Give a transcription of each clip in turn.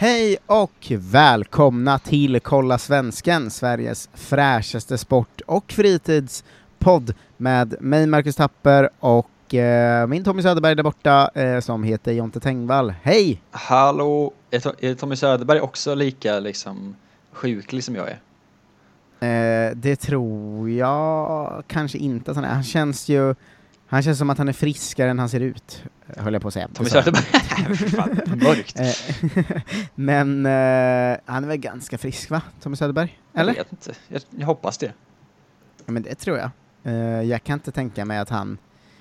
Hej och välkomna till Kolla Svensken, Sveriges fräschaste sport och fritidspodd med mig Marcus Tapper och eh, min Tommy Söderberg där borta eh, som heter Jonte Tengvall. Hej! Hallå! Är, To- är Tommy Söderberg också lika liksom sjuklig som jag är? Eh, det tror jag kanske inte. att Han, är. han känns ju han känns som att han är friskare än han ser ut, höll jag på att säga. Tommy Söderberg? Fan, mörkt. Eh, Men eh, han är väl ganska frisk va, Tommy Söderberg? Eller? Jag vet inte. Jag, jag hoppas det. Ja, men det tror jag. Eh, jag kan inte tänka mig att han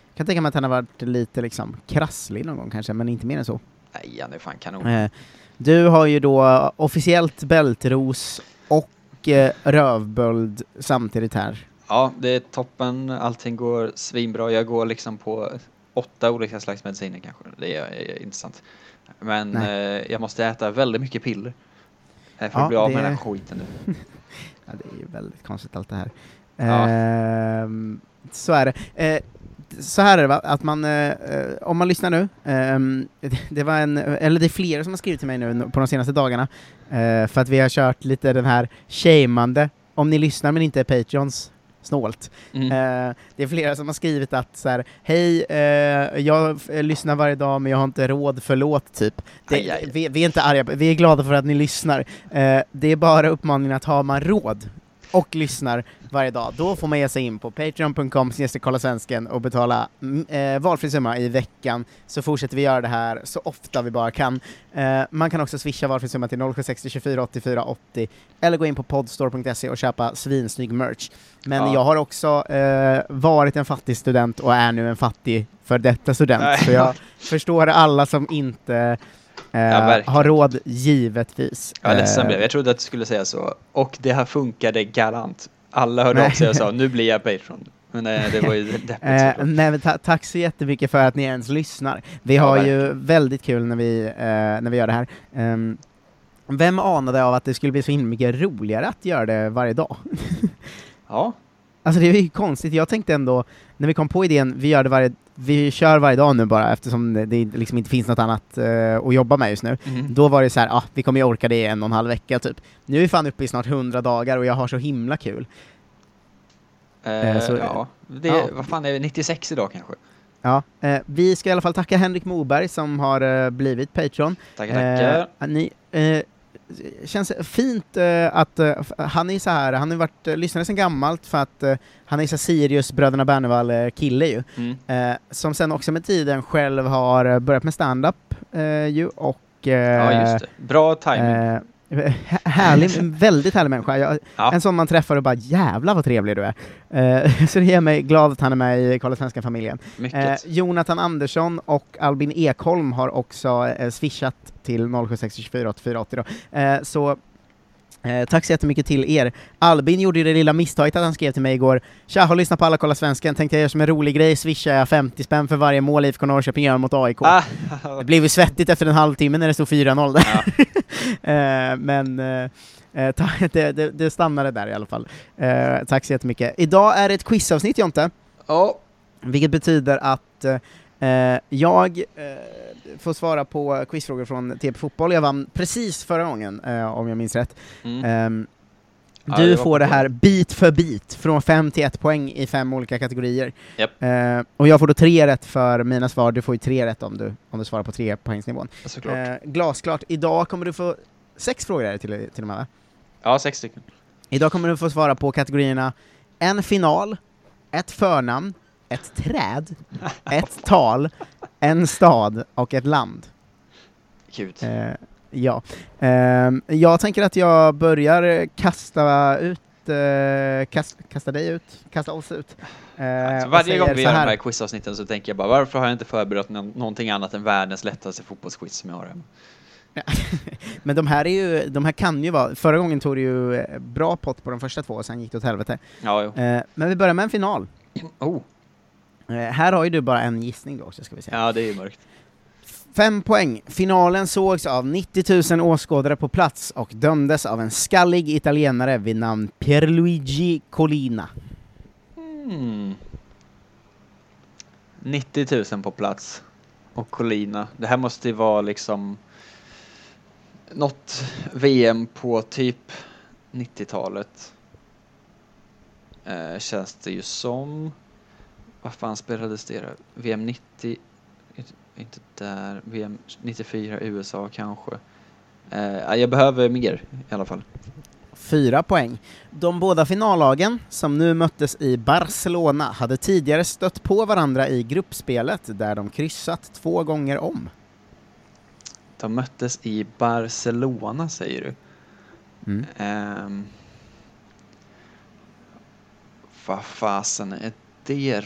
jag kan tänka mig att han har varit lite liksom krasslig någon gång kanske, men inte mer än så. Nej, han är fan kanon. Eh, du har ju då officiellt bältros och rövböld samtidigt här. Ja, det är toppen. Allting går svinbra. Jag går liksom på åtta olika slags mediciner kanske. Det är, är intressant. Men eh, jag måste äta väldigt mycket piller. eh, För Ja, att bli av med det- den här skiten nu. Ja, det är ju väldigt konstigt allt det här. Ja. Ehm, så är det. Eh, så här är det va, att man, eh, eh, om man lyssnar nu, det, det var en, eller det är flera som har skrivit till mig nu på de senaste dagarna, eh, för att vi har kört lite den här shameande, om ni lyssnar men inte är Patreons, snålt. Mm. Eh, det är flera som har skrivit att så här, hej, eh, jag eh, lyssnar varje dag men jag har inte råd, förlåt, typ. Det, Aj, aj. Vi, vi är inte arga, vi är glada för att ni lyssnar. Eh, det är bara uppmaningen att har man råd och lyssnar varje dag, då får man ge sig in på patreon.com kolla svensken och betala mm, eh, valfri summa i veckan, så fortsätter vi göra det här så ofta vi bara kan. Eh, man kan också swisha valfri summa till 0760 24 84 80 eller gå in på podstore.se och köpa svinsnygg merch. Men Ja. jag har också eh, varit en fattig student och är nu en fattig för detta student, Nej. så jag förstår alla som inte eh, verkligen. har råd, givetvis. Jag är ledsen Eh, jag. Trodde att du skulle säga så. Och det här funkade galant. Alla hörde Nej. av sig och sa nu blir jag Patreon. Men nej, det var ju deppigt Eh, nej, ta tack så jättemycket för att ni ens lyssnar. Vi Ja, har ju väldigt kul när vi, eh, när vi gör det här. Ehm, vem anade av att det skulle bli så himla mycket roligare att göra det varje dag? Ja, Alltså det är ju konstigt, jag tänkte ändå, när vi kom på idén, vi, gör det varje, vi kör varje dag nu bara eftersom det, liksom inte finns något annat eh, att jobba med just nu. Mhm. Då var det så här, ah, vi kommer ju orka det i en och en halv vecka typ. Nu är vi fan uppe i snart 100 dagar och jag har så himla kul. Eh, så- ja. Det, ja. Vad fan är det, 96 idag kanske? Ja, eh, vi ska i alla fall tacka Henrik Moberg som har eh, blivit Patreon. Tackar, tackar. Eh, ni, eh, känns fint eh, att eh, han är så här, han har varit eh, lyssnare sedan gammalt för att han är så Sirius Bröderna Bernevall eh, kille ju, Mm. som sen också med tiden själv har börjat med stand-up ju och Ja, just det. Bra timing. Eh, hä- härlig, väldigt härlig människa. Jag, Ja. En sån man träffar och bara jävlar vad trevlig du är. Eh, så det gör mig glad att han är med i Kolla Svenska-familjen. Eh, Mycket. Jonathan Andersson och Albin Ekholm har också eh, swishat till 0764 84 80 då. Eh, så eh, tack så jättemycket till er. Albin gjorde ju det lilla misstaget att han skrev till mig igår Tja, har lyssnat på alla Kolla Svensken, tänkte jag göra som en rolig grej, swishar jag 50 spänn för varje mål IFK Norrköping gör mot AIK. Ah, Det blev ju svettigt efter en halvtimme när det stod 4-0 där. Ja. Eh, men eh, eh, ta, det, det, det stannade där i alla fall. Eh, tack så jättemycket. Idag är det ett quizavsnitt Jonte, Ja, vilket betyder att eh, jag eh, får svara på quizfrågor från TP Fotboll. Jag vann precis förra gången, eh, om jag minns rätt. mm. Ja, du var får det här bit för bit, från 5 till 1 poäng i fem olika kategorier. Japp. Eh, och jag får då tre rätt för mina svar, du får ju tre rätt om du, om du svarar på tre poängsnivån. såklart. Eh, glasklart. Idag kommer du få sex frågor till, till och med va? Ja, sex stycken. Idag kommer du få svara på kategorierna en final, ett förnamn, ett träd, ett tal, en stad och ett land. Gud. Eh, ja. Ehm, jag tänker att jag börjar kasta ut eh, kast, kasta dig ut, kasta oss ut. Eh, Alltså, varje gång vi gör de här. quizavsnitten så tänker jag bara varför har jag inte förberett nå- någonting annat än världens lättaste fotbollsquiz som jag har hemma? Men de här, är ju, de här kan ju vara, förra gången tog du ju eh, bra pott på de första två, och sen gick det åt helvete. Ja, jo. Eh, men vi börjar med en final. Oh, Eh, här har ju du bara en gissning då också, ska vi se. ja det är ju mörkt. Fem poäng. Finalen sågs av 90 000 åskådare på plats och dömdes av en skallig italienare vid namn Pierluigi Collina. Hmm. 90 000 på plats. Och Colina. Det här måste ju vara liksom... något VM på typ 90-talet. Eh, känns det ju som. Vad fan spelades det då? VM 90? Inte, där. VM 94 USA kanske. Eh, jag behöver mer i alla fall. Fyra poäng. De båda finallagen, som nu möttes i Barcelona, hade tidigare stött på varandra i gruppspelet, där de kryssat två gånger om. De möttes i Barcelona, säger du? Mm. Um, vad fasen är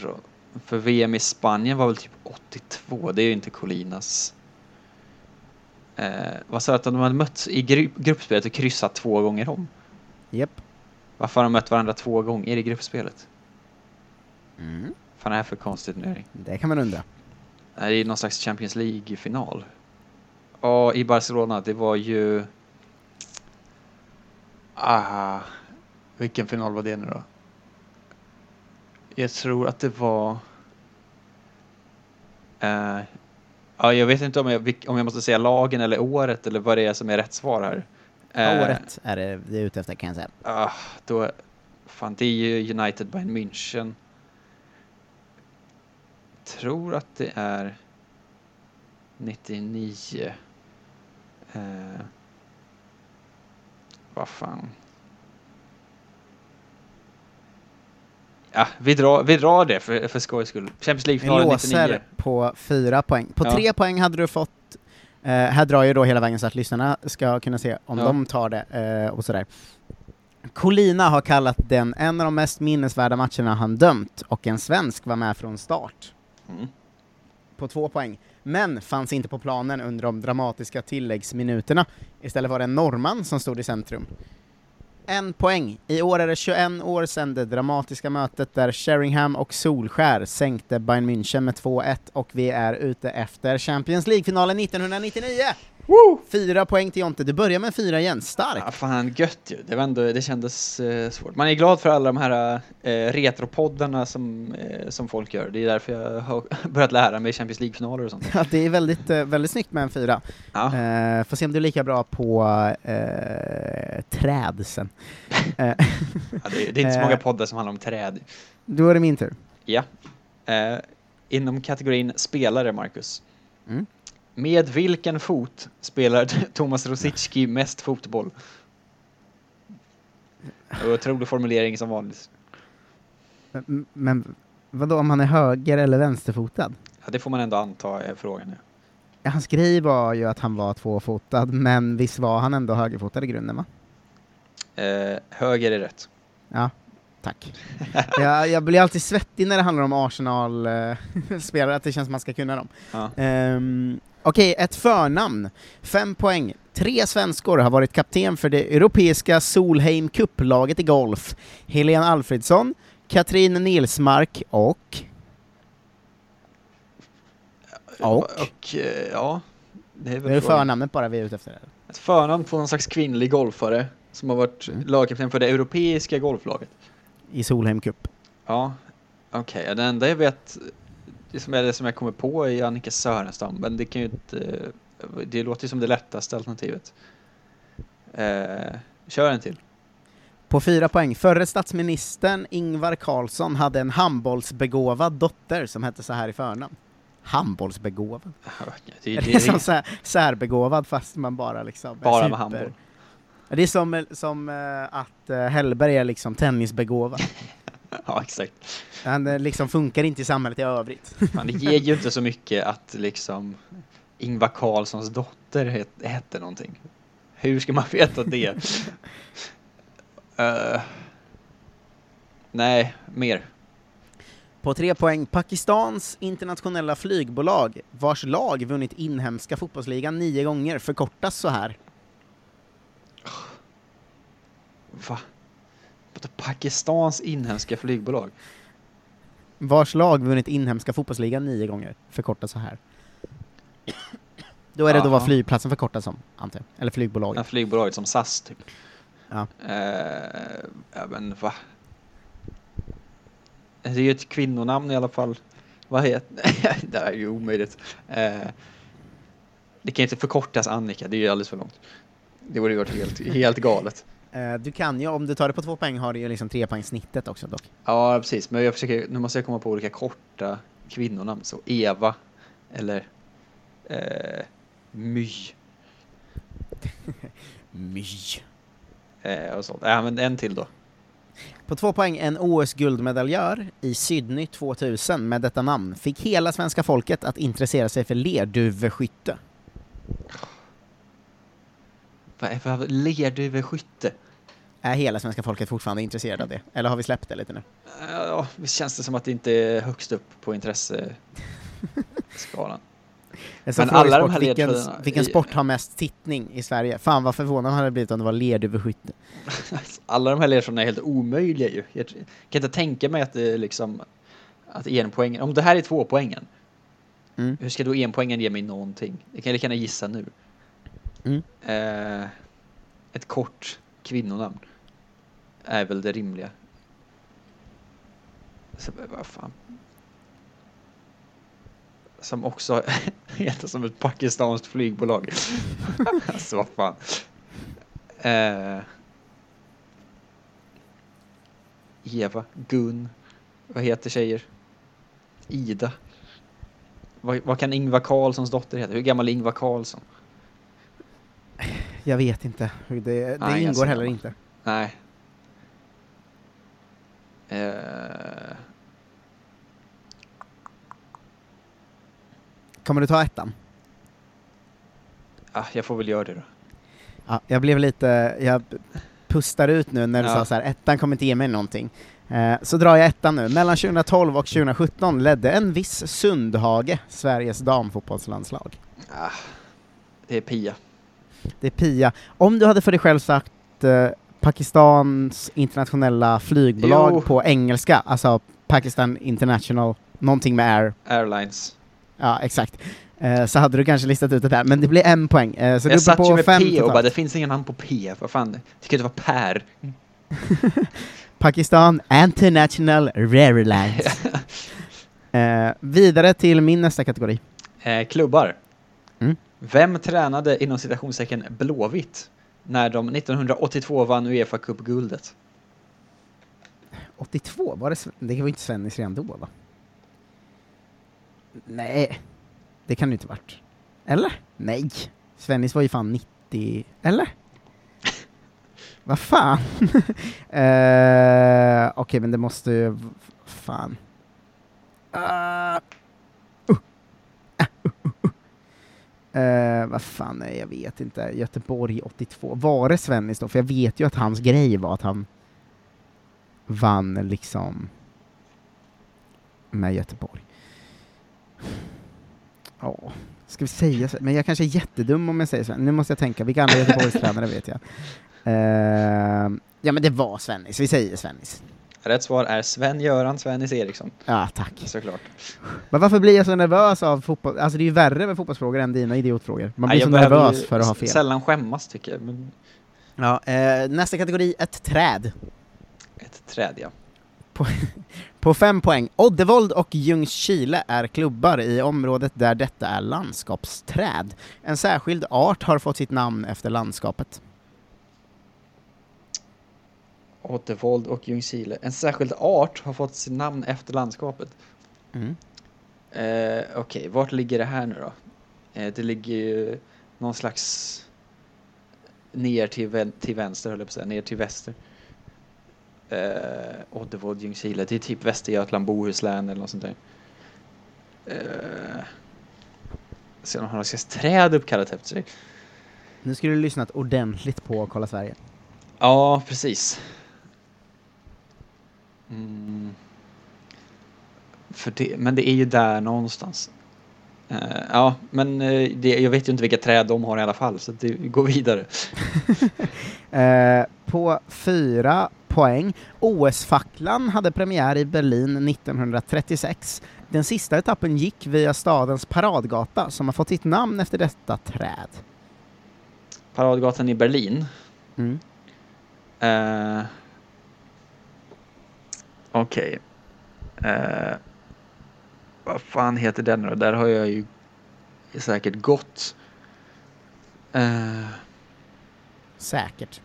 då? För VM i Spanien var väl typ 82, det är ju inte Colinas. Uh, vad sa du att de hade mötts i gru gruppspelet och kryssat två gånger om? Japp. Varför har de mött varandra två gånger i gruppspelet? Mm. Fan är det här för konstig turnering? Det kan man undra. Det är någon slags Champions League-final. Ja, i Barcelona, det var ju... Ah, vilken final var det nu då? Jag tror att det var... Eh, ja, jag vet inte om jag, om jag måste säga lagen eller året eller vad det är som är rätt svar här. Eh, Året är det vi är ute efter kan jag säga. Ah, då, fan, det är ju United Bayern München. Tror att det är 99. Eh, vad fan. Ja, vi drar, vi drar det för, för skojs skull. Champions Vi League-finalen låser 99. på fyra poäng. På Ja. tre poäng hade du fått, eh, här drar jag då hela vägen så att lyssnarna ska kunna se om Ja. de tar det eh, och sådär. Colina har kallat den en av de mest minnesvärda matcherna han dömt, och en svensk var med från start. Mm. På två poäng. Men fanns inte på planen under de dramatiska tilläggsminuterna. Istället var det en norrman som stod i centrum. En poäng. I år är det 21 år sedan det dramatiska mötet där Sheringham och Solskär sänkte Bayern München med 2-1 och vi är ute efter Champions League-finalen 1999! Fyra poäng till Jonte, du börjar med fyra igen, starkt! Ja, fan gött ju. Det, var ändå, det kändes eh, svårt. Man är glad för alla de här eh, retropoddarna som, eh, som folk gör. Det är därför jag har börjat lära mig Champions League-finaler och sånt. Ja, det är väldigt, eh, väldigt snyggt med en fyra. Ja. Eh, får se om du är lika bra på eh, träd sen. Eh, Ja, det, är- det är inte så Eh. många poddar som handlar om träd. då är det min tur. Ja. Eh, inom kategorin spelare, Marcus. Mm. Med vilken fot spelar Thomas Rosicki mest fotboll? Otrolig formulering som vanligt. Men, men vadå, om han är höger eller vänsterfotad? Ja, det får man ändå anta är frågan nu. Ja, hans grej var ju att han var tvåfotad, men visst var han ändå högerfotad i grunden va? Eh, höger är rätt. Ja, tack. jag, jag blir alltid svettig när det handlar om Arsenal-spelare, att det känns som man ska kunna dem. Ja. Ehm, Okej, ett förnamn. Fem poäng. Tre svenskor har varit kapten för det europeiska Solheim Cup-laget i golf. Helene Alfredsson, Katrin Nilsmark och... Och? Och eh, ja, det är Det väl är frågan. förnamnet bara vi är ute efter. Ett förnamn på någon slags kvinnlig golfare som har varit Mm. lagkapten för det europeiska golflaget. I Solheim Cup. Ja, okej. Okay. Det enda jag vet, det som är det som jag kommer på är Annika Sörenstam, men det kan ju inte, det låter ju som det lättaste alternativet. Eh, kör en till. På fyra poäng. Förre statsministern Ingvar Carlsson hade en handbollsbegåvad dotter som hette så här i förnamn. Handbollsbegåvad? Det, Det, det, är som här, särbegåvad fast man bara liksom... är bara med super- handboll. Det är som, som eh, att uh, Hellberg är liksom tennisbegåvad. Ja, exakt. Han eh, liksom funkar inte i samhället i övrigt. Man, det ger ju inte så mycket att liksom Ingvar Carlssons dotter het, hette någonting. Hur ska man veta det? Eh, nej, mer. På tre poäng, Pakistans internationella flygbolag, vars lag vunnit inhemska fotbollsligan nio gånger, förkortas så här. Va? Pakistans inhemska flygbolag? Vars lag vunnit inhemska fotbollsligan nio gånger, förkortas så här. Då är det då vad Aha. flygplatsen förkortas som, antar jag. Eller flygbolaget. här flygbolaget som SAS typ. Ja. Eh, ja men va? Det är ju ett kvinnonamn i alla fall. Vad heter det? är ju omöjligt. Eh, det kan inte förkortas Annika, det är ju alldeles för långt. Det borde ju varit helt, helt galet. Eh, du kan ju, om du tar det på två poäng har du ju liksom tre poäng snittet också dock. Ja, precis. Men jag försöker, nu måste jag komma på olika korta kvinnonamn. Så Eva eller eh, My. My. Eh, och sånt. Äh, men en till då. På två poäng, en OS-guldmedaljör i Sydney 2000 med detta namn fick hela svenska folket att intressera sig för lerduveskytte. Vad är lerduveskytte? Är hela svenska folket fortfarande intresserade av det? Eller har vi släppt det lite nu? Ja, visst känns det som att det inte är högst upp på intresseskalan. Men alla de här vilken, vilken sport har mest tittning i Sverige? Fan vad förvånad man hade blivit om det var lerduveskytte. Alla de här ledtrådarna är helt omöjliga ju. Jag kan inte tänka mig att det liksom att en poäng, om det här är två poängen, Mm. hur ska då en poängen ge mig någonting? Det kan jag lika gärna gissa nu. Mm. Eh, ett kort kvinnonamn är väl det rimliga. Så, vad fan. Som också heter som ett pakistanskt flygbolag. alltså vad fan. Eh, Eva, Gun, vad heter tjejer? Ida. Vad, vad kan Ingvar Carlssons dotter heta? Hur gammal är Ingvar Carlsson? Jag vet inte. Det, det Nej, ingår heller inte. Nej. Eh, Kommer du ta ettan? ah, jag får väl göra det då. Ja, jag blev lite, jag pustar ut nu när du Ja. sa så här, ettan kommer inte ge mig någonting. Eh, så drar jag ettan nu. Mellan 2012 och 2017 ledde en viss Sundhage Sveriges damfotbollslandslag. Ah, det är Pia. Det är Pia. Om du hade för dig själv sagt eh, Pakistans internationella flygbolag Jo. på engelska, alltså Pakistan International, någonting med Air, Airlines. ja exakt, eh, så hade du kanske listat ut det där, men det blir en poäng. Eh, så du jag uppe satt ju på med fem P och totalt. bara, det finns ingen namn på P. Vad fan, det kan inte vara Per. Pakistan International Rare Lines. eh, vidare till min nästa kategori. Eh, klubbar. Mm. Vem tränade inom citationstecken Blåvitt när de 1982 vann Uefa Cup-guldet? 82, var det, det var inte Svennis redan då va? Nej, det kan det inte varit. Eller? Nej, Svennis var ju fan 90, eller? Vad fan? eh, Okej, men det måste ju... Fan. Uh. Ah, uh, uh, uh. Vad fan, nej jag vet inte. Göteborg 82. Var det Svennis då? För jag vet ju att hans grej var att han vann liksom med Göteborg. Ja, ska vi säga så? Men jag kanske är jättedum om jag säger så. Nu måste jag tänka, vilka andra Göteborgstränare vet jag? Uh, ja men det var Svennis, vi säger Svennis. Rätt svar är Sven-Göran Svennis Eriksson, Ja, tack. såklart. Men varför blir jag så nervös av fotboll? Alltså det är ju värre med fotbollsfrågor än dina idiotfrågor. Man Nej, blir jag så nervös för att ha fel. Sällan skämmas tycker jag, men Ja, eh, nästa kategori, ett träd. ett träd ja. På fem poäng. Oddevold och Ljungskile är klubbar i området där detta är landskapsträd. En särskild art har fått sitt namn efter landskapet. Återvåld och Ljungskile. En särskild art har fått sitt namn efter landskapet. Mm. Eh, Okej, vart ligger det här nu då? Eh, det ligger ju någon slags ner till, vän- till vänster, höll jag på att säga, ner till väster. Eh, Oddevold, Ljungskile, det är typ Västergötland, Bohuslän eller något sånt där. Eh, så de har något slags träd uppkallat efter sig. Nu skulle du lyssnat ordentligt på Kolla Sverige. Ja, precis. För det, men det är ju där någonstans. Eh, ja, men eh, det, jag vet ju inte vilka träd de har i alla fall, så det går vidare. Eh, på fyra poäng. OS-facklan hade premiär i Berlin 1936. Den sista etappen gick via stadens paradgata som har fått sitt namn efter detta träd. Paradgatan i Berlin. Mm. Eh, Okej. Eh, vad fan heter den då? Där har jag ju säkert gått. Eh, Säkert.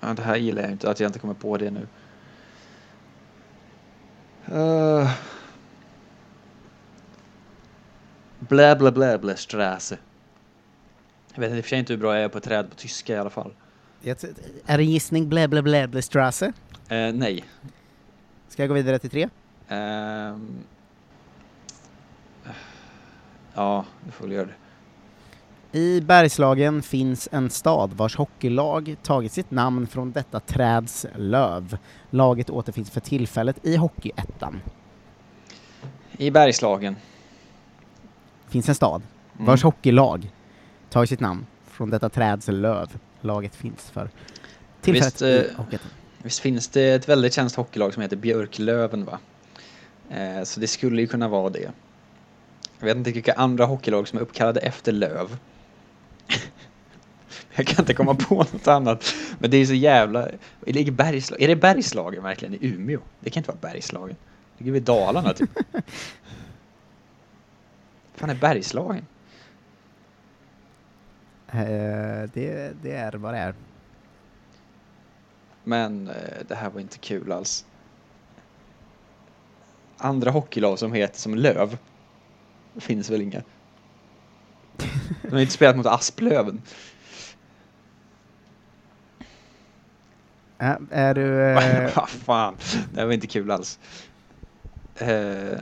Ja, det här gillar jag inte, att jag inte kommer på det nu. Uh. Blä, blä, blä, blä, Strasse. Jag vet i och för sig inte hur bra jag är på träd på tyska i alla fall. Är det en gissning? Blä, blä, blä, blä, Strasse? Eh, nej. Ska jag gå vidare till tre? Ehm. ja, du får väl göra det. I Bergslagen finns en stad vars hockeylag tagit sitt namn från detta träds löv. Laget återfinns för tillfället i Hockeyettan. I Bergslagen. Finns en stad Mm. vars hockeylag tagit sitt namn från detta träds löv. Laget finns för tillfället Visst, i eh, Hockeyettan. Visst finns det ett väldigt känt hockeylag som heter Björklöven va? Eh, så det skulle ju kunna vara det. Jag vet inte vilka andra hockeylag som är uppkallade efter löv. Jag kan inte komma på något annat. Men det är så jävla... Det ligger Bergslag... Är det Bergslagen verkligen i Umeå? Det kan inte vara Bergslagen. Det ligger vid Dalarna typ. fan är Bergslagen? Eh, det, det är vad det är. Men eh, det här var inte kul alls. Andra hockeylag som heter som Löv. Det finns väl inga. De har inte spelat mot Asplöven. Eh, är du... Eh, Vad fan, det här var inte kul alls. Eh,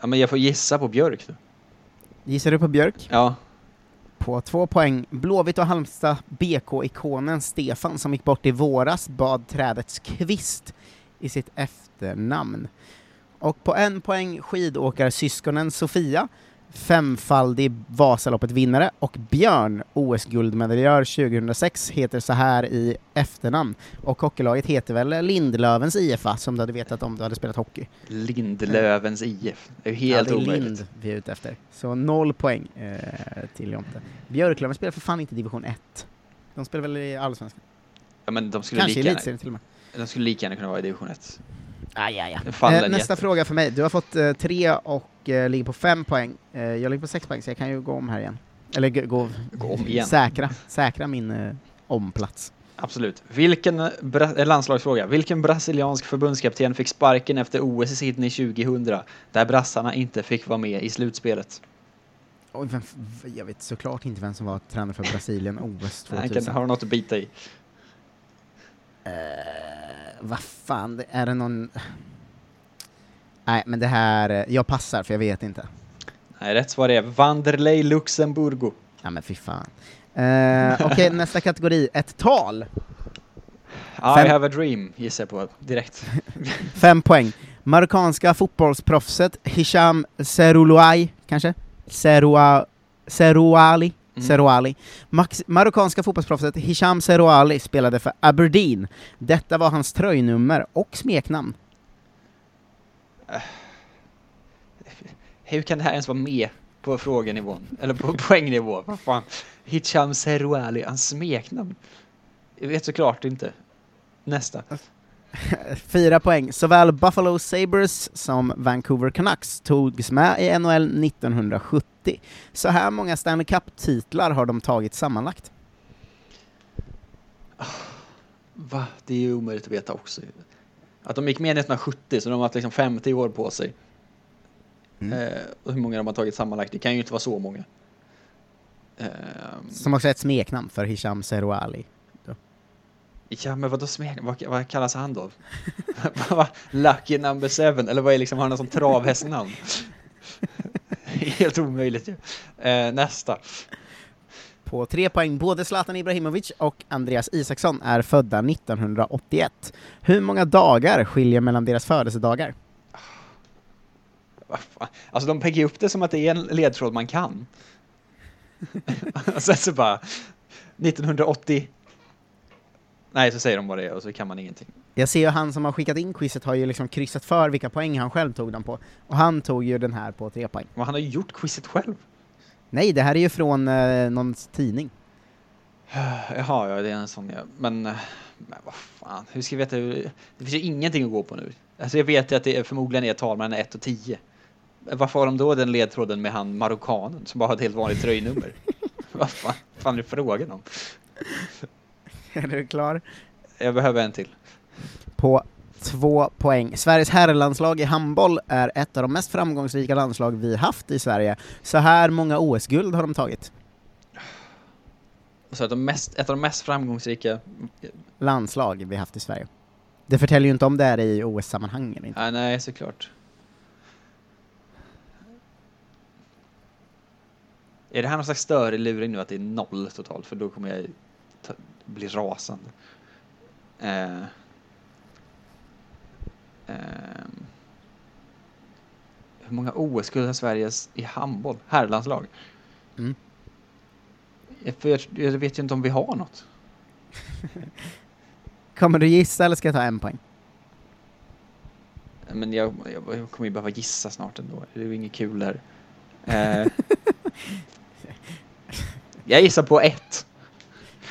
ja, men jag får gissa på Björk nu. gissar du på Björk? Ja, På två poäng. Blåvitt och Halmstad BK-ikonen Stefan som gick bort i våras bad trädets kvist i sitt efternamn. Och på en poäng skidåkarsyskonen Sofia, femfaldig Vasaloppet-vinnare, och Björn, OS-guldmedaljör 2006, heter så här i efternamn. Och hockeylaget heter väl Lindlövens IFA, som du hade vetat om du hade spelat hockey. Lindlövens IF. Det är ju ja, helt det är omöjligt. Lind vi är ute efter. Så noll poäng eh, till Jonte. Björklöven spelar för fan inte division 1. De spelar väl i Allsvenskan? Ja, men de skulle, Kanske lika gärna, till och med. de skulle lika gärna kunna vara i division 1. Aj, aj, aj. Eh, nästa jätte- fråga för mig. Du har fått eh, tre och eh, ligger på fem poäng. Eh, jag ligger på sex poäng, så jag kan ju gå om här igen. Eller g- gå, Gå om igen. Säkra, säkra min eh, omplats. Absolut. Vilken bra- eh, landslagsfråga. Vilken brasiliansk förbundskapten fick sparken efter OS i Sydney 2000 där brassarna inte fick vara med i slutspelet? Oj, vem, jag vet såklart inte vem som var tränare för Brasilien OS Nej, 2000. kan, har du något att bita i? Eh, vad fan, är det någon... Nej, men det här... eh, Jag passar, för jag vet inte. Nej, rätt svar är Vanderlei Luxemburgo. Ja men fy fan. Eh, Okej, nästa kategori. Ett tal. I Fem- have a dream, gissar jag på direkt. Fem poäng. Marockanska fotbollsproffset Hisham Seroulouai, kanske? Seroua, Serouali? Mm. Serouali. Max, marockanska fotbollsproffset Hisham Serouali spelade för Aberdeen. Detta var hans tröjnummer och smeknamn. Hur kan det här ens vara med på frågenivån? Eller på poängnivå? Vad fan? Hicham Serouali, hans smeknamn? Jag vet såklart inte. Nästa. Fyra poäng. Såväl Buffalo Sabres som Vancouver Canucks togs med i NHL 1970. Så här många Stanley Cup-titlar har de tagit sammanlagt. Va? Det är ju omöjligt att veta också. Att de gick med 1970, så de har haft liksom 50 år på sig. Mm. Eh, och hur många de har tagit sammanlagt, det kan ju inte vara så många. Eh, Som också är ett smeknamn för Hisham Serouali. Ja, men vadå smek? Vad, vad kallas han då? Lucky number seven? Eller vad är liksom, har han någon sån travhästnamn? Helt omöjligt ju. Eh, nästa. På tre poäng, både Zlatan Ibrahimovic och Andreas Isaksson är födda 1981. Hur många dagar skiljer mellan deras födelsedagar? Alltså de peggar upp det som att det är en ledtråd man kan. och sen så bara 1980. Nej, så säger de vad det är och så kan man ingenting. Jag ser ju han som har skickat in quizet har ju liksom kryssat för vilka poäng han själv tog dem på, och han tog ju den här på tre poäng. Men han har ju gjort quizet själv. Nej, det här är ju från eh, någon tidning. Jaha, ja det är en sån ja. Men, eh, men vad fan, hur ska jag veta hur... Det finns ju ingenting att gå på nu. Alltså jag vet ju att det är, förmodligen är tal mellan 1 och 10. Varför har de då den ledtråden med han marockanen som bara har ett helt vanligt tröjnummer? vad fan? fan är det frågan om? Är du klar? Jag behöver en till. På två poäng. Sveriges herrlandslag i handboll är ett av de mest framgångsrika landslag vi haft i Sverige. Så här många OS-guld har de tagit. Så att de mest, ett av de mest framgångsrika... Landslag vi haft i Sverige. Det förtäljer ju inte om det är i OS-sammanhang eller inte. Nej, nej, såklart. Är det här någon slags större luring nu att det är noll totalt? För då kommer jag ta, bli rasande. Eh, ehm. hur många OS-guld har Sveriges i handboll? Herrlandslag? Mm. Jag, för jag, jag vet ju inte om vi har något. Kommer du gissa eller ska jag ta en poäng? Men jag, jag, jag kommer ju behöva gissa snart ändå. Det är ju inget kul där. Eh, jag gissar på ett.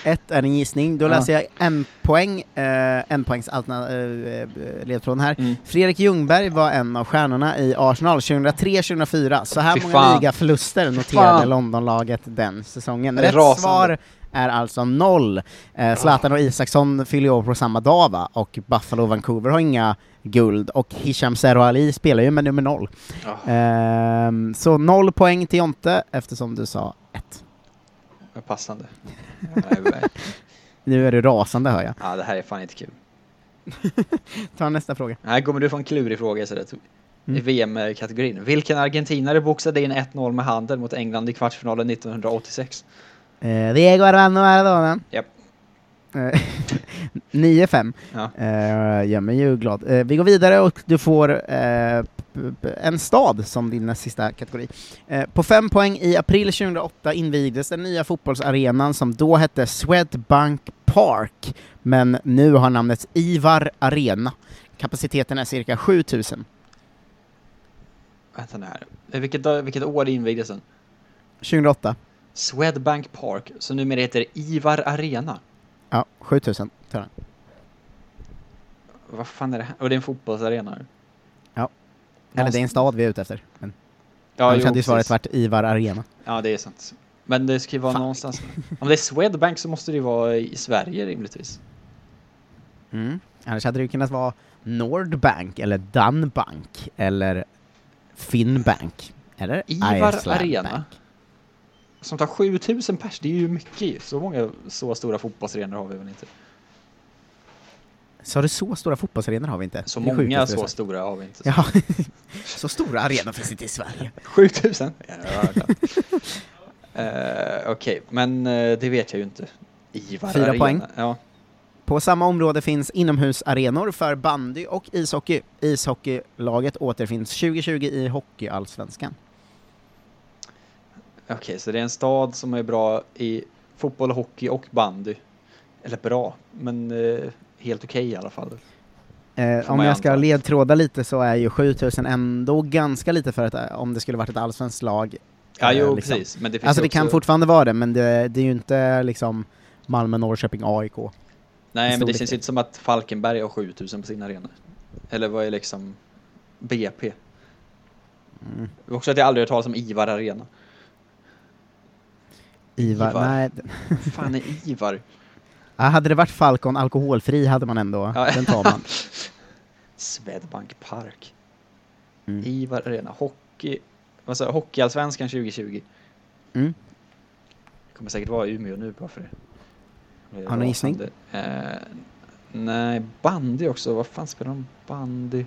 Ett är en gissning, då läser jag en poäng, eh, en poängs alterna- eh, eh, ledtråden här. Mm. Fredrik Ljungberg var en av stjärnorna i Arsenal 2003-2004. Så här Fy många fan. ligaförluster noterade. Londonlaget den säsongen. Rätt rasande. svar är alltså noll. Eh, Zlatan och Isaksson fyller år på samma dag va? Och Buffalo och Vancouver har inga guld, och Hisham Zero Ali spelar ju med nummer noll. Oh, Ehm, så noll poäng till Jonte, eftersom du sa ett. Passande. Ja, Nu är du rasande hör jag. Ja, det här är fan inte kul. Ta nästa fråga. Här kommer du få en klurig fråga istället. I Mm. VM-kategorin. Vilken argentinare boxade in 1-0 med handen mot England i kvartsfinalen 1986? Eh, Diego Armando Maradona. Japp. Eh, 9-5. Ja. Eh, gör mig ju glad. Eh, vi går vidare och du får eh, en stad som din näst sista kategori. Eh, på fem poäng i april 2008 invigdes den nya fotbollsarenan som då hette Swedbank Park, men nu har namnet Ivar Arena. Kapaciteten är cirka 7000. Vänta nu här. Eh, Vilket, vilket år invigdes den? 2008. Swedbank Park, som numera heter Ivar Arena. Ja, 7000 tar den. Vad fan är det här? Och det är en fotbollsarena? Eller det är en stad vi är ute efter. Men Ja, jo, hade ju svaret varit Ivar Arena. Ja, det är sant. Men det ska ju vara Fan. någonstans. Om det är Swedbank så måste det ju vara i Sverige rimligtvis. Mm. Annars hade det ju kunnat vara Nordbank, eller Danbank, eller Finnbank, eller Ivar Arena. Bank. Som tar 7000 pers, det är ju mycket. Så många så stora fotbollsarenor har vi väl inte. Så du så stora fotbollsarenor har vi inte? Så många så stora har vi inte. Ja, så stora arenor finns inte i Sverige. 7000? Ja, uh, Okej, men eh, det vet jag ju inte. Ivar Fyra Arena. poäng. Ja. På samma område finns inomhusarenor för bandy och ishockey. Ishockeylaget återfinns 2020 i Hockeyallsvenskan. Okej, så det är en stad som är bra i fotboll, hockey och bandy. Eller bra, men eh, helt okej i alla fall. Eh, om jag ska anta. ledtråda lite så är ju 7000 ändå ganska lite för att om det skulle varit ett allsvenskt lag. Ja, eh, jo, liksom. precis. Men det Alltså det kan också... fortfarande vara det, men det, det är ju inte liksom Malmö, Norrköping, AIK. Nej, men det känns inte som att Falkenberg har 7000 på sin arena. Eller vad är liksom BP? Mm. Också att jag aldrig hört talas om Ivar Arena. Ivar, Ivar. nej. Fan är Ivar? Ja, hade det varit Falcon alkoholfri hade man ändå, Ja. den tar man. Swedbank Park. Mm. Ivar Arena. Hockey... Vad sa? Hockeyallsvenskan 2020. Mm. Det kommer säkert vara Umeå nu bara för det. Har någon gissning? Eh, nej, bandy också. Vad fan spelar de bandy?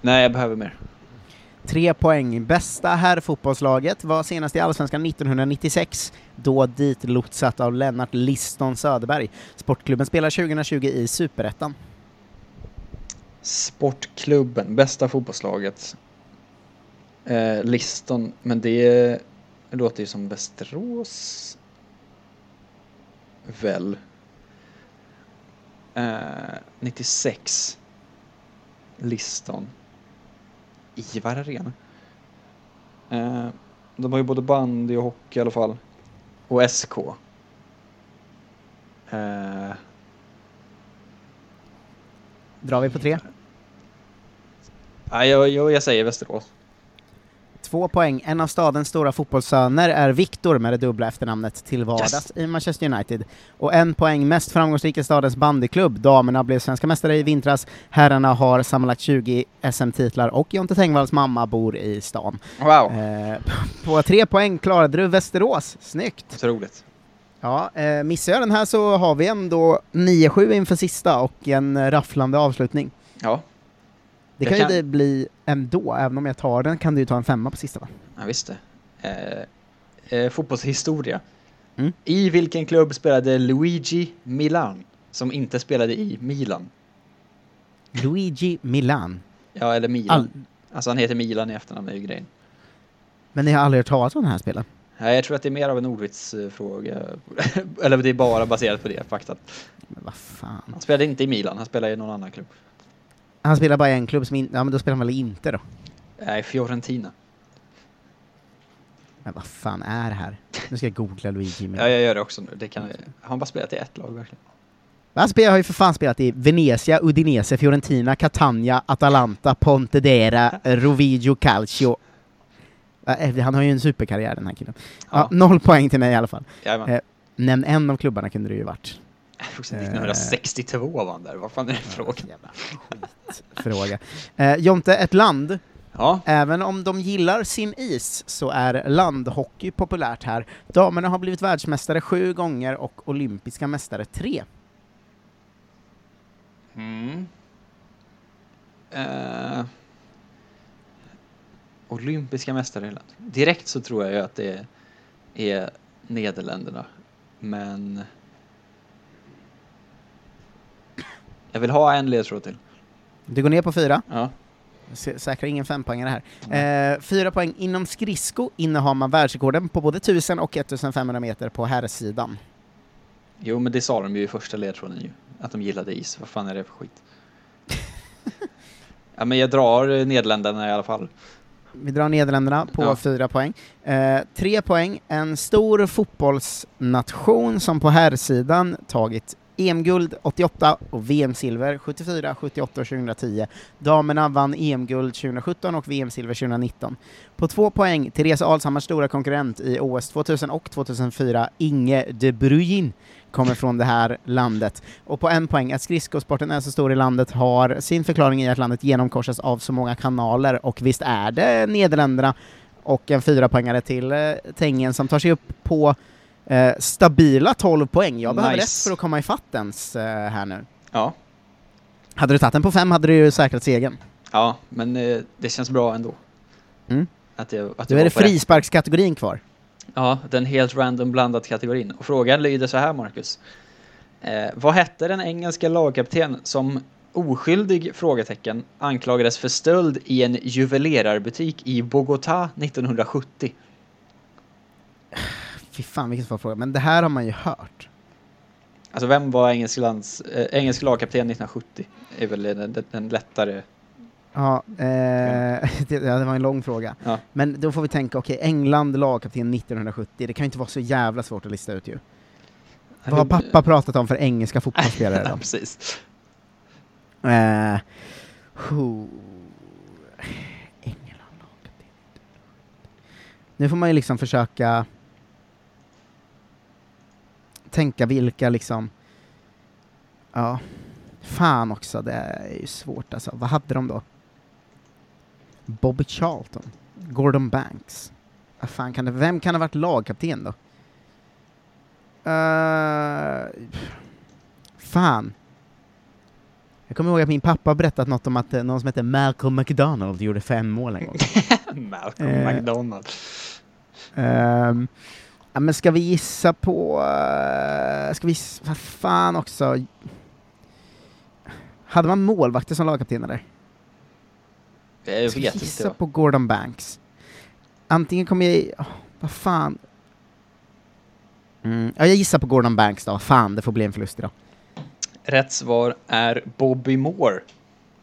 Nej, jag behöver mer. Tre poäng. Bästa herrfotbollslaget var senast i Allsvenskan 1996, då dit lotsat av Lennart Liston Söderberg. Sportklubben spelar 2020 i Superettan. Sportklubben, bästa fotbollslaget. Eh, Liston, men det låter ju som Västerås. Väl. Eh, 96. Liston. Ivar Arena. Eh, de har ju både bandy och hockey i alla fall. Och SK. Eh, Drar vi på tre? nej, jag, jag, jag säger Västerås. Två poäng. En av stadens stora fotbollssöner är Viktor med det dubbla efternamnet till vardags Yes. i Manchester United. Och en poäng. Mest framgångsrika stadens bandyklubb. Damerna blev svenska mästare i vintras. Herrarna har sammanlagt 20 SM-titlar och Jonte Tengvalls mamma bor i stan. Wow, Eh, på tre poäng klarade du Västerås. Snyggt! otroligt. Ja, eh, missar jag den här så har vi ändå 9-7 inför sista och en rafflande avslutning. Ja, Det Jag kan, kan- ju det bli ändå, även om jag tar den kan du ju ta en femma på sista va? ja visst det. Eh, eh, fotbollshistoria. Mm. I vilken klubb spelade Luigi Milan, som inte spelade i Milan? Luigi Milan. Ja, eller Milan. All, Alltså han heter Milan i efternamn, är ju grejen. men ni har aldrig hört talas om den här spelen? Nej, jag tror att det är mer av en ordvitsfråga. eller det är bara baserat på det faktat. Men vad fan. Han spelade inte i Milan, han spelade i någon annan klubb. Han spelar bara i en klubb som inte, ja men då spelar han väl inte då? Nej, Fiorentina. Men vad fan är det här? Nu ska jag googla Luigi Milan. Ja, jag gör det också nu. Det kan, har han bara spelat i ett lag verkligen? Han har ju för fan spelat i Venezia, Udinese, Fiorentina, Catania, Atalanta, Pontedera, Rovigio Calcio. Eh, Han har ju en superkarriär den här killen. Ja, Ja. noll poäng till mig i alla fall. Jajamän. Eh, Nämn en av klubbarna kunde det ju varit. Också 1962 var han där, vad fan är det för fråga? Jävla skitfråga. Eh, Jonte, ett land, Ja, även om de gillar sin is, så är landhockey populärt här. Damerna har blivit världsmästare sju gånger och olympiska mästare tre. Mm. Eh, olympiska mästare i land. Direkt så tror jag ju att det är Nederländerna. Men jag vill ha en ledtråd till. Du går ner på fyra. Ja. Sä- Säkrar ingen fempoängare här. Eh, fyra poäng. Inom skridsko innehar man världsrekorden på både 1000 och 1500 meter på herrsidan. Jo, men det sa de ju i första ledtråden ju. Att de gillade is. Vad fan är det för skit? ja, men jag drar eh, Nederländerna i alla fall. Vi drar Nederländerna på Ja. fyra poäng. Eh, tre poäng. En stor fotbollsnation som på herrsidan tagit EM-guld 88 och VM-silver 74, 78 och 2010. Damerna vann EM-guld 2017 och VM-silver 2019. På två poäng, Therese Alshammars stora konkurrent i OS 2000 och 2004, Inge de Bruijn kommer från det här landet. Och på en poäng, att skridskosporten är så stor i landet har sin förklaring i att landet genomkorsas av så många kanaler, och visst är det Nederländerna och en fyra poängare till eh, Tengen som tar sig upp på eh, stabila 12 poäng. Jag behöver Nice. rätt för att komma ifatt ens eh, här nu. Ja, Hade du tagit den på fem hade du ju säkrat segern. ja men eh, det känns bra ändå. Mm. Att jag, att jag är det frisparkskategorin kvar. Ja, den helt random blandat kategorin. Och frågan lyder så här, Marcus. Eh, vad hette den engelska lagkapten som oskyldig frågetecken anklagades för stöld i en juvelerarbutik i Bogotá 1970? Fy fan vilken svår fråga, men det här har man ju hört. Alltså vem var engelsk, lands, eh, engelsk lagkapten 1970? är väl den, den, den lättare. Ja, eh, det, ja, det var en lång fråga. Ja. Men då får vi tänka, okej, England lagkapten 1970, det kan ju inte vara så jävla svårt att lista ut ju. Vad har pappa pratat om för engelska fotbollsspelare då? precis. Eh. England lagkapten. Nu får man ju liksom försöka tänka vilka liksom, ja, fan också, det är ju svårt alltså. Vad hade de då? Bobby Charlton, Gordon Banks. Vad fan kan det, vem kan ha varit lagkapten då? Eh, fan. Jag kommer ihåg att min pappa berättat något om att eh, någon som heter Malcolm McDonald gjorde fem mål en gång. Malcolm Eh. McDonald. Ehm, ja, men ska vi gissa på... eh, ska vi... Vad fan också... Hade man målvakter som lagkapten eller? Jag Ska vet vi gissa inte. på Gordon Banks? Antingen kommer jag... Oh, vad fan? Mm, ja, jag gissar på Gordon Banks då. Fan, det får bli en förlust idag. Rätt svar är Bobby Moore.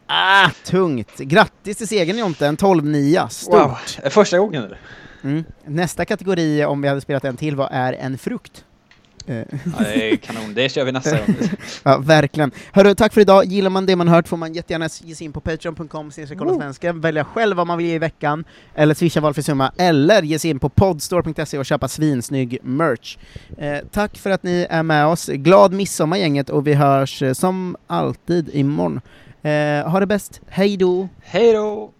Ah, tungt! Grattis till segern Jonte, en 12-9. Stort! Wow. Eh, Första gången eller? Mm. Nästa kategori, om vi hade spelat en till, var är en frukt. Eh, Ja, det är kanon, det kör vi nästa gång. Ja, verkligen. Hörru, tack för idag. Gillar man det man hört får man jättegärna ge sig in på patreon.com svenska, välja själv vad man vill ge i veckan, eller swisha valfri summa, eller ge sig in på podstore.se och köpa svinsnygg merch. Eh, tack för att ni är med oss. Glad midsommar gänget och vi hörs eh, som alltid imorgon. Eh, ha det bäst. Hej då! Hej då!